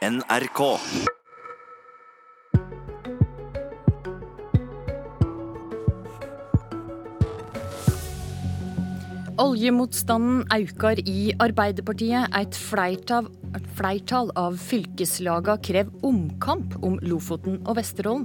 NRK. Oljemotstanden aukar i Arbeiderpartiet. Et fleirtall, fleirtall av fylkeslaga krev omkamp om Lofoten og Vesterålen.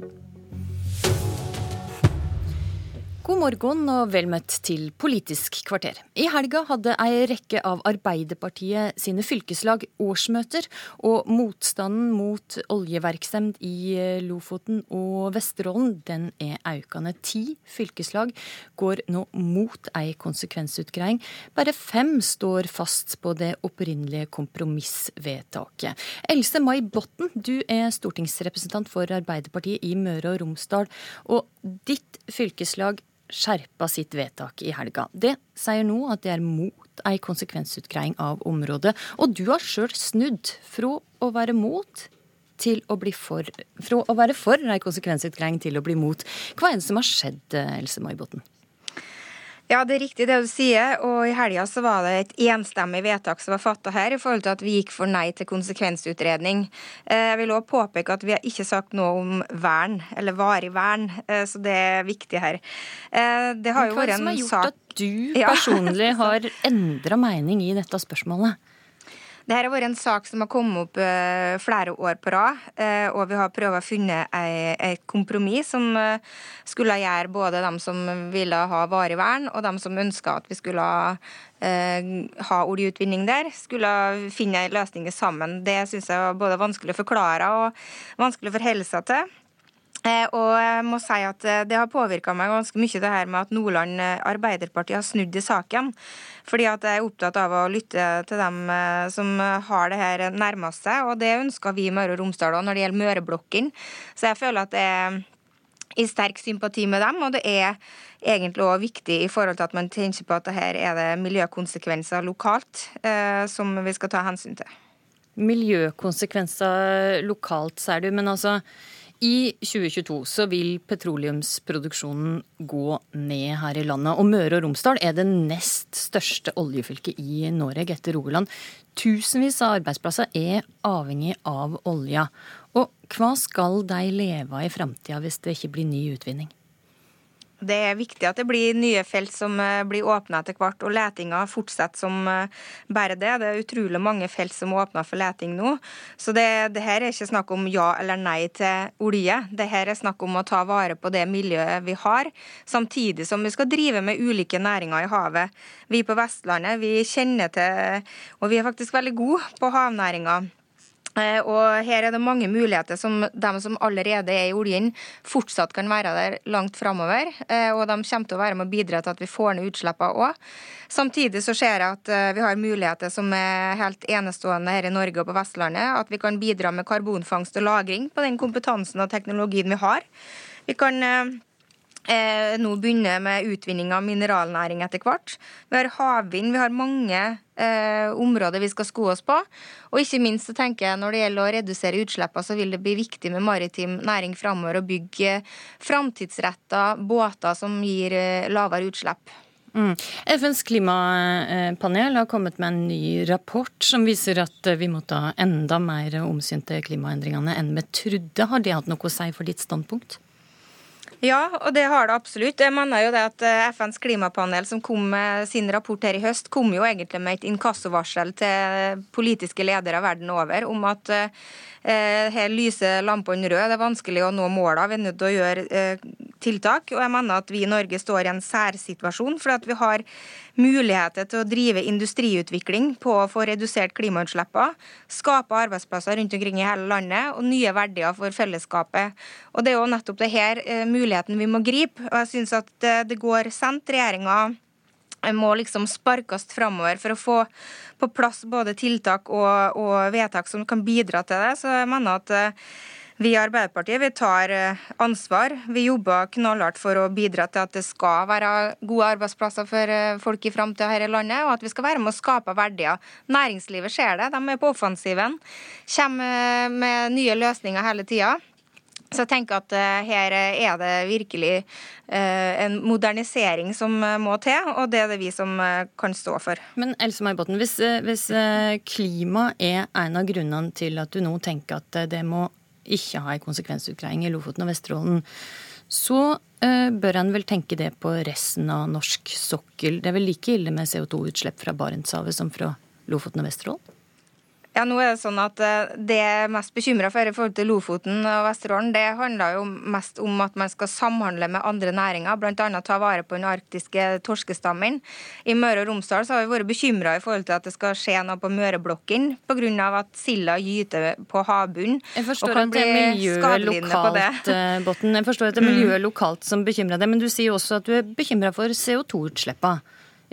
God morgen og vel møtt til Politisk kvarter. I helga hadde ei rekke av Arbeiderpartiet sine fylkeslag årsmøter, og motstanden mot oljeverksemd i Lofoten og Vesterålen den er økende. Ti fylkeslag går nå mot ei konsekvensutgreiing. Bare fem står fast på det opprinnelige kompromissvedtaket. Else May Botten, du er stortingsrepresentant for Arbeiderpartiet i Møre og Romsdal. Og ditt fylkeslag skjerpa sitt vedtak i helga. Det sier nå at det er mot ei konsekvensutgreiing av området. Og du har sjøl snudd fra å være mot til å bli for, fra å være for ei konsekvensutgreiing til å bli mot. Hva er det som har skjedd, Else May Botten? Ja, det er riktig det du sier. Og i helga så var det et enstemmig vedtak som var fatta her i forhold til at vi gikk for nei til konsekvensutredning. Eh, jeg vil òg påpeke at vi har ikke sagt noe om vern, eller varig vern, eh, så det er viktig her. Eh, det har jo vært en sak Hva er det som har gjort at du personlig har endra mening i dette spørsmålet? Dette har vært en sak som har kommet opp uh, flere år på rad, uh, og vi har prøvd å finne et kompromiss som uh, skulle gjøre både dem som ville ha varig vern, og dem som ønska at vi skulle ha oljeutvinning der, skulle finne løsninger sammen. Det syns jeg var både vanskelig å forklare og vanskelig å forholde seg til. Eh, og jeg må si at eh, det har påvirka meg ganske mye det her med at Nordland eh, Arbeiderparti har snudd i saken. Fordi at jeg er opptatt av å lytte til dem som har det her nærmest seg. Og det ønsker vi i Møre og Romsdal òg når det gjelder Møreblokken. Så jeg føler at det er i sterk sympati med dem, og det er egentlig òg viktig i forhold til at man tenker på at det her er det miljøkonsekvenser lokalt eh, som vi skal ta hensyn til. Miljøkonsekvenser lokalt, sier du. Men altså, i 2022 så vil petroleumsproduksjonen gå ned her i landet. Og Møre og Romsdal er det nest største oljefylket i Norge etter Rogaland. Tusenvis av arbeidsplasser er avhengig av olja. Og hva skal de leve av i framtida hvis det ikke blir ny utvinning? Det er viktig at det blir nye felt som eh, blir åpna etter hvert, og letinga fortsetter som eh, bare det. Det er utrolig mange felt som åpner for leting nå. Så det, det, her er ikke snakk om ja eller nei til olje. Det her er snakk om å ta vare på det miljøet vi har, samtidig som vi skal drive med ulike næringer i havet. Vi på Vestlandet vi kjenner til, og vi er faktisk veldig gode på havnæringa. Eh, og her er det mange muligheter som de som allerede er i oljen, fortsatt kan være der langt framover. Eh, og de kommer til å være med å bidra til at vi får ned utslippene òg. Samtidig så ser jeg at eh, vi har muligheter som er helt enestående her i Norge og på Vestlandet. At vi kan bidra med karbonfangst og -lagring på den kompetansen og teknologien vi har. Vi kan eh, nå begynner med utvinning av mineralnæring etter hvert. Vi har havvind, vi har mange eh, områder vi skal sko oss på. Og ikke minst så tenker jeg når det gjelder å redusere utslippene, så vil det bli viktig med maritim næring framover og bygge framtidsretta båter som gir eh, lavere utslipp. Mm. FNs klimapanel har kommet med en ny rapport som viser at vi må ta enda mer omsyn til klimaendringene enn vi trodde. Har det hatt noe å si for ditt standpunkt? Ja, og det har det absolutt. Jeg mener jo det at eh, FNs klimapanel som kom med sin rapport her i høst, kom jo egentlig med et inkassovarsel til politiske ledere verden over om at Eh, her lyser lampene røde. Det er vanskelig å nå målene. Vi er nødt til å gjøre eh, tiltak. Og jeg mener at vi i Norge står i en særsituasjon, fordi vi har muligheter til å drive industriutvikling på å få redusert klimautslippene, skape arbeidsplasser rundt omkring i hele landet og nye verdier for fellesskapet. Og Det er jo nettopp det her eh, muligheten vi må gripe. Og jeg synes at det går sent. Regjeringa må liksom sparkes framover for å få på plass både tiltak og, og, vedtak som kan bidra til det. Så jeg mener at eh, vi i Arbeiderpartiet vi tar eh, ansvar. Vi jobber knallhardt for å bidra til at det skal være gode arbeidsplasser for eh, folk i framtida her i landet, og at vi skal være med å skape verdier. Næringslivet ser det, de er på offensiven. Kommer med nye løsninger hele tida. Så jeg tenker at her er det virkelig en modernisering som må til, og det er det vi som kan stå for. Men Else May Botten, hvis, hvis klima er en av grunnene til at du nå tenker at det må ikke ha en konsekvensutgreiing i Lofoten og Vesterålen, så bør en vel tenke det på resten av norsk sokkel. Det er vel like ille med CO2-utslipp fra Barentshavet som fra Lofoten og Vesterålen? Ja, nå er Det sånn at eh, det jeg er mest bekymra for i forhold til Lofoten og Vesterålen, det handler jo mest om at man skal samhandle med andre næringer, bl.a. ta vare på den arktiske torskestammen. I Møre og Romsdal så har vi vært bekymra i forhold til at det skal skje noe på Møreblokken pga. at silda gyter på havbunnen og kan at det på miljøet lokalt, Botten. Jeg forstår at det er miljøet mm. lokalt som bekymrer deg, men du sier også at du er bekymra for CO2-utslippene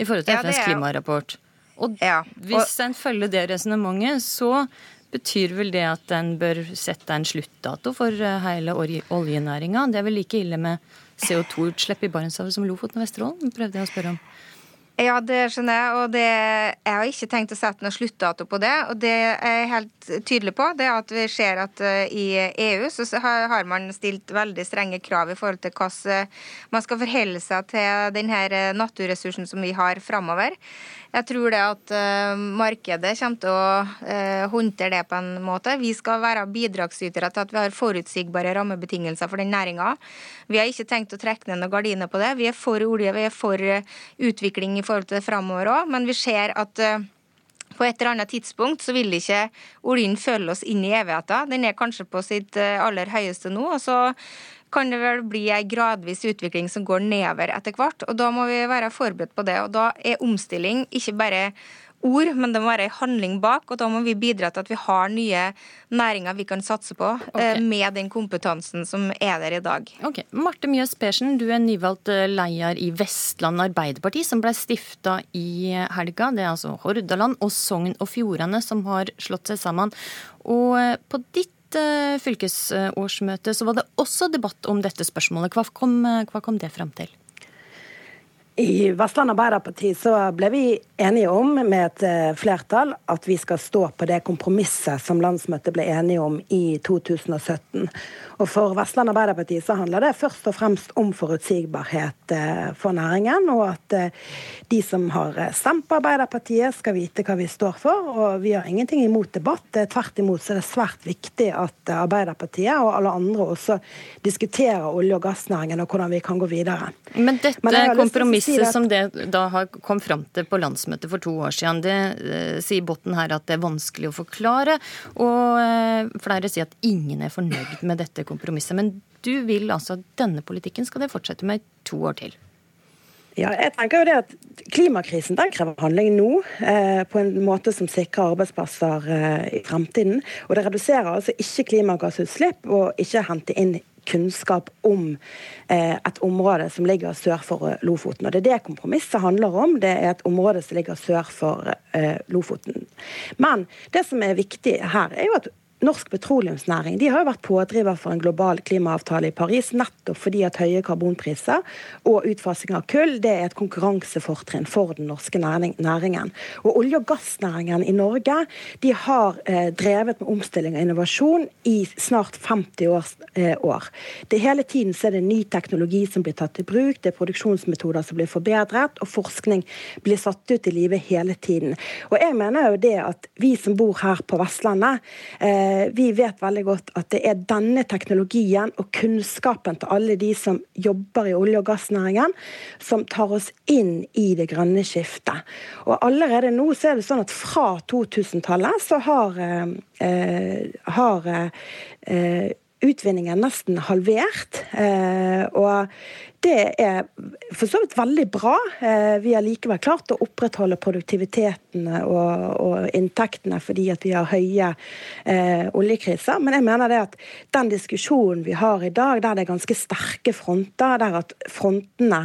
i forhold til FNs ja, klimarapport. Og ja, hvis en følger det resonnementet, så betyr vel det at en bør sette en sluttdato for eh, hele oljenæringa. Det er vel like ille med CO2-utslipp i Barentshavet som Lofoten og Vesterålen, prøvde jeg å spørre om. Ja, det skjønner jeg. Og det, jeg har ikke tenkt å sette noen sluttdato på det. Og det er jeg helt tydelig på, det er at vi ser at uh, i EU så har man stilt veldig strenge krav i forhold til hvordan man skal forholde seg til denne naturressursen som vi har framover. Jeg tror det at uh, markedet kommer til å håndtere det på en måte. Vi skal være bidragsytere til at vi har forutsigbare rammebetingelser for den næringa. Vi har ikke tenkt å trekke ned noen gardiner på det. Vi er for olje, vi er for utvikling i forhold til det framover òg, men vi ser at på et eller annet tidspunkt så vil ikke oljen følge oss inn i evigheten. Den er kanskje på sitt aller høyeste nå. og så kan det vel bli en gradvis utvikling som går nedover etter hvert. og Da må vi være forberedt på det. og Da er omstilling ikke bare ord, men det må være en handling bak. Og da må vi bidra til at vi har nye næringer vi kan satse på eh, okay. med den kompetansen som er der i dag. Ok, Marte Mjøs Persen, du er nyvalgt eh, leder i Vestland Arbeiderparti, som ble stifta i helga. Det er altså Hordaland og Sogn og Fjordane som har slått seg sammen. Og eh, på ditt Eh, fylkesårsmøte så var det også debatt om dette spørsmålet. Hva kom, eh, hva kom det fram til? I Vestland Arbeiderparti så ble vi enige om med et eh, flertall at vi skal stå på det kompromisset som landsmøtet ble enige om i 2017. Og For Vestland Arbeiderparti så handler det først og fremst om forutsigbarhet eh, for næringen, og at eh, de som har stemt på Arbeiderpartiet skal vite hva vi står for. Og vi har ingenting imot debatt. Tvert imot så er det svært viktig at Arbeiderpartiet og alle andre også diskuterer olje- og gassnæringen og hvordan vi kan gå videre. Men dette Men kompromisset si som det da har kom fram til på landsmøtet for to år siden, det eh, sier Botten her at det er vanskelig å forklare. Og eh, flere sier at ingen er fornøyd med dette kompromisset. Men du vil altså at denne politikken skal det fortsette med to år til? Ja, jeg tenker jo det at Klimakrisen den krever handling nå, eh, på en måte som sikrer arbeidsplasser eh, i fremtiden. Og det reduserer altså ikke klimagassutslipp og ikke hente inn kunnskap om eh, et område som ligger sør for Lofoten. Og Det er det kompromisset handler om. Det er et område som ligger sør for eh, Lofoten. Men det som er viktig her, er jo at norsk petroleumsnæring de har jo vært pådriver for en global klimaavtale i Paris, nettopp fordi at høye karbonpriser og utfasing av kull det er et konkurransefortrinn for den norske næringen. Og Olje- og gassnæringen i Norge de har eh, drevet med omstilling og innovasjon i snart 50 år. Eh, år. Det Hele tiden så er det ny teknologi som blir tatt i bruk, det er produksjonsmetoder som blir forbedret, og forskning blir satt ut i livet hele tiden. Og jeg mener jo det at vi som bor her på Vestlandet, Eh, vi vet veldig godt at det er denne teknologien og kunnskapen til alle de som jobber i olje- og gassnæringen, som tar oss inn i det grønne skiftet. Og allerede nå så er det sånn at fra 2000-tallet så har, eh, eh har eh, utvinningen nesten halvert. Eh, og det er for så vidt veldig bra. Eh, vi har likevel klart å opprettholde produktiviteten og, og inntektene fordi vi har høye eh, oljekriser. Men jeg mener det at den diskusjonen vi har i dag, der det er ganske sterke fronter, der at frontene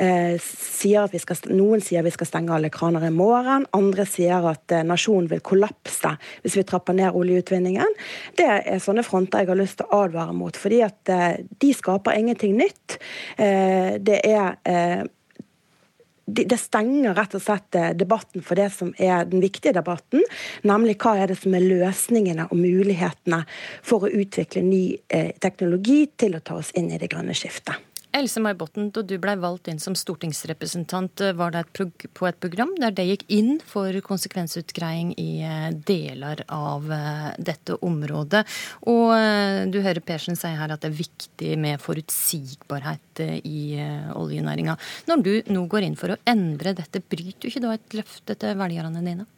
eh, sier at vi skal, noen sier vi skal stenge alle kraner i morgen, andre sier at eh, nasjonen vil kollapse hvis vi trapper ned oljeutvinningen, det er sånne fronter jeg har lyst til å advare mot. fordi at eh, de skaper ingenting nytt. Eh, det er eh, det stenger rett og slett eh, debatten for det som er den viktige debatten, nemlig hva er det som er løsningene og mulighetene for å utvikle ny eh, teknologi til å ta oss inn i det grønne skiftet. Else May Botten, da du ble valgt inn som stortingsrepresentant, eh, var det et på et program der det gikk inn for konsekvensutgreiing i eh, deler av eh, dette området. Og du hører Persen si her at det er viktig med forutsigbarhet i oljenæringa. Når du nå går inn for å endre dette, bryter du ikke da et løfte til velgerne dine?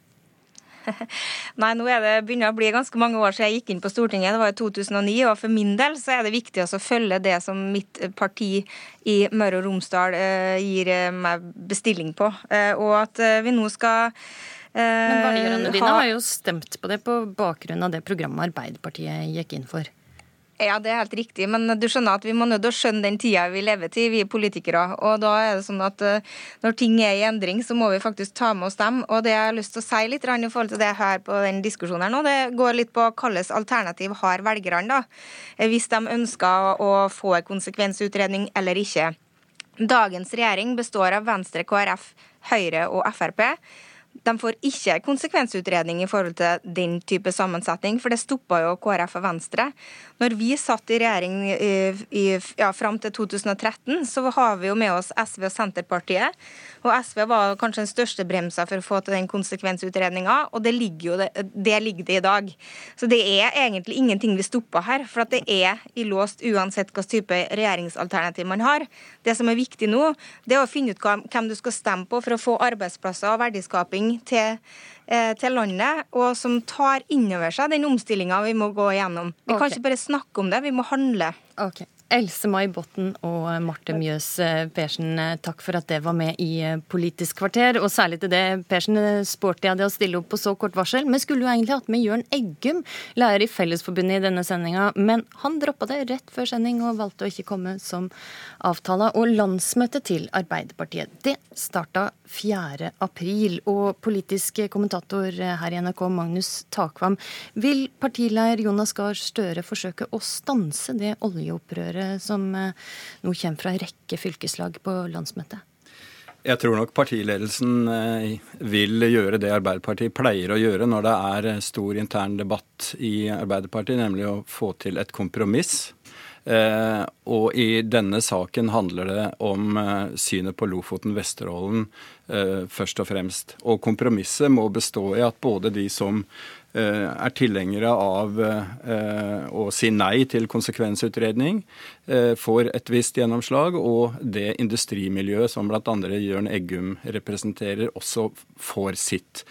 Nei, nå er det begynner å bli ganske mange år siden jeg gikk inn på Stortinget. Det var i 2009. Og for min del så er det viktig å følge det som mitt parti i Møre og Romsdal eh, gir eh, meg bestilling på. Eh, og at vi nå skal Men velgerne dine har jo stemt på det på bakgrunn av det programmet Arbeiderpartiet gikk inn for. Ja, det er helt riktig, men du skjønner at vi må til å skjønne den tida vi lever til, vi politikere. Og da er det sånn at uh, når ting er i endring, så må vi faktisk ta med oss dem. Og det jeg har lyst til å si litt i forhold til det her på den diskusjonen her nå, det går litt på hvilket alternativ har velgerne, da. Eh, hvis de ønsker å få en konsekvensutredning eller ikke. Dagens regjering består av Venstre, KrF, Høyre og Frp. De får ikke konsekvensutredning i forhold til den type sammensetning, for det stoppa jo KrF og Venstre. Når vi satt i regjering i, i, ja, fram til 2013, så har vi jo med oss SV og Senterpartiet. Og SV var kanskje den største bremsa for å få til den konsekvensutredninga, og det ligger jo det, det ligger det i dag. Så det er egentlig ingenting vi stopper her, for at det er i låst uansett hvilken type regjeringsalternativ man har. Det som er viktig nå, det er å finne ut hvem du skal stemme på for å få arbeidsplasser og verdiskaping til Eh, til landet, og som tar inn over seg den omstillinga vi må gå igjennom. Vi okay. kan ikke bare snakke om det, vi må handle. Okay. Else-May Botten og Marte Mjøs eh, Persen, eh, takk for at det var med i Politisk kvarter. Og særlig til det Persen sporty av deg å stille opp på så kort varsel. Vi skulle jo egentlig hatt med Jørn Eggum, lærer i Fellesforbundet i denne sendinga, men han droppa det rett før sending og valgte å ikke komme som avtala. Og landsmøtet til Arbeiderpartiet, det starta 4. april. Og politisk kommentator her i NRK, Magnus Takvam, vil partileder Jonas Gahr Støre forsøke å stanse det oljeopprøret som eh, nå kommer fra en rekke fylkeslag på landsmøtet? Jeg tror nok partiledelsen eh, vil gjøre det Arbeiderpartiet pleier å gjøre når det er stor intern debatt i Arbeiderpartiet, nemlig å få til et kompromiss Eh, og i denne saken handler det om eh, synet på Lofoten, Vesterålen eh, først og fremst. Og kompromisset må bestå i at både de som er tilhengere av å si nei til konsekvensutredning, får et visst gjennomslag, og det industrimiljøet som bl.a. Jørn Eggum representerer, også får sitt.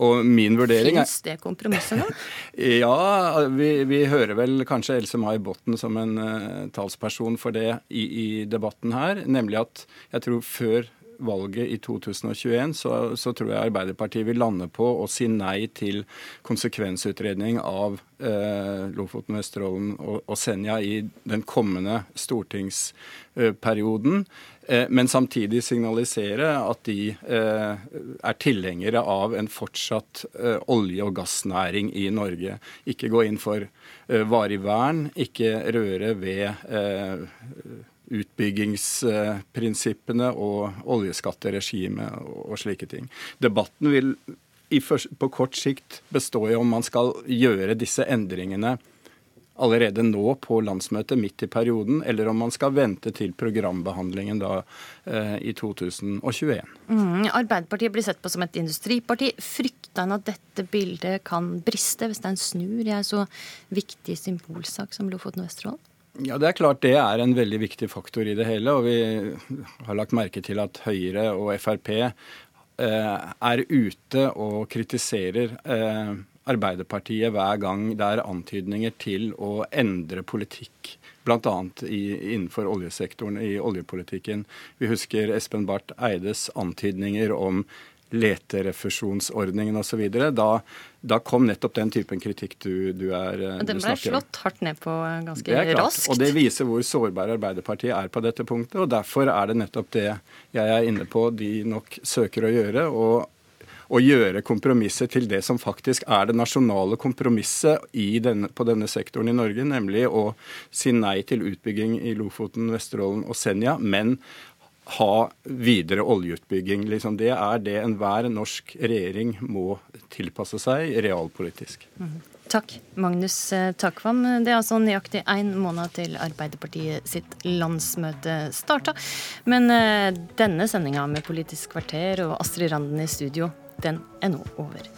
Og min vurdering er Fins det kompromisset nå? ja, vi, vi, hører vel kanskje Else May Botten som en uh, talsperson for det i, i, debatten her. Nemlig at jeg tror før valget i 2021 så, så, tror jeg Arbeiderpartiet vil lande på å si nei til konsekvensutredning av eh, Lofoten, Vesterålen og, og, Senja i den kommende stortingsperioden. Eh, men samtidig signalisere at de eh, er tilhengere av en fortsatt eh, olje- og gassnæring i Norge. Ikke gå inn for varig vern, ikke røre ved utbyggingsprinsippene og oljeskatteregimet og slike ting. Debatten vil på kort sikt bestå i om man skal gjøre disse endringene allerede nå på landsmøtet midt i perioden, eller om man skal vente til programbehandlingen da eh, i 2021. Mm, Arbeiderpartiet blir sett på som et industriparti. Frykter en at dette bildet kan briste hvis den snur i en så viktig symbolsak som Lofoten og Vesterålen? Ja, Det er klart det er en veldig viktig faktor i det hele. og Vi har lagt merke til at Høyre og Frp eh, er ute og kritiserer eh, Arbeiderpartiet hver gang det er antydninger til å endre politikk. Bl.a. innenfor oljesektoren i oljepolitikken. Vi husker Espen Barth Eides antydninger om leterefusjonsordningen osv. Da, da kom nettopp den typen kritikk du, du er eh, Den ble slått hardt ned på ganske det er klart, raskt. Og det viser hvor sårbare Arbeiderpartiet er på dette punktet. og Derfor er det nettopp det jeg er inne på de nok søker å gjøre. og å gjøre kompromisset til det som faktisk er det nasjonale kompromisset denne, på denne sektoren i Norge, nemlig å si nei til utbygging i Lofoten, Vesterålen og Senja, men ha videre oljeutbygging. Liksom det er det enhver norsk regjering må tilpasse seg realpolitisk. Mm. Takk, Magnus eh, Takvam. Det er altså nøyaktig én måned til Arbeiderpartiet sitt landsmøte starta. Men denne sendinga med Politisk kvarter og Astrid Randen i studio, den er nå over.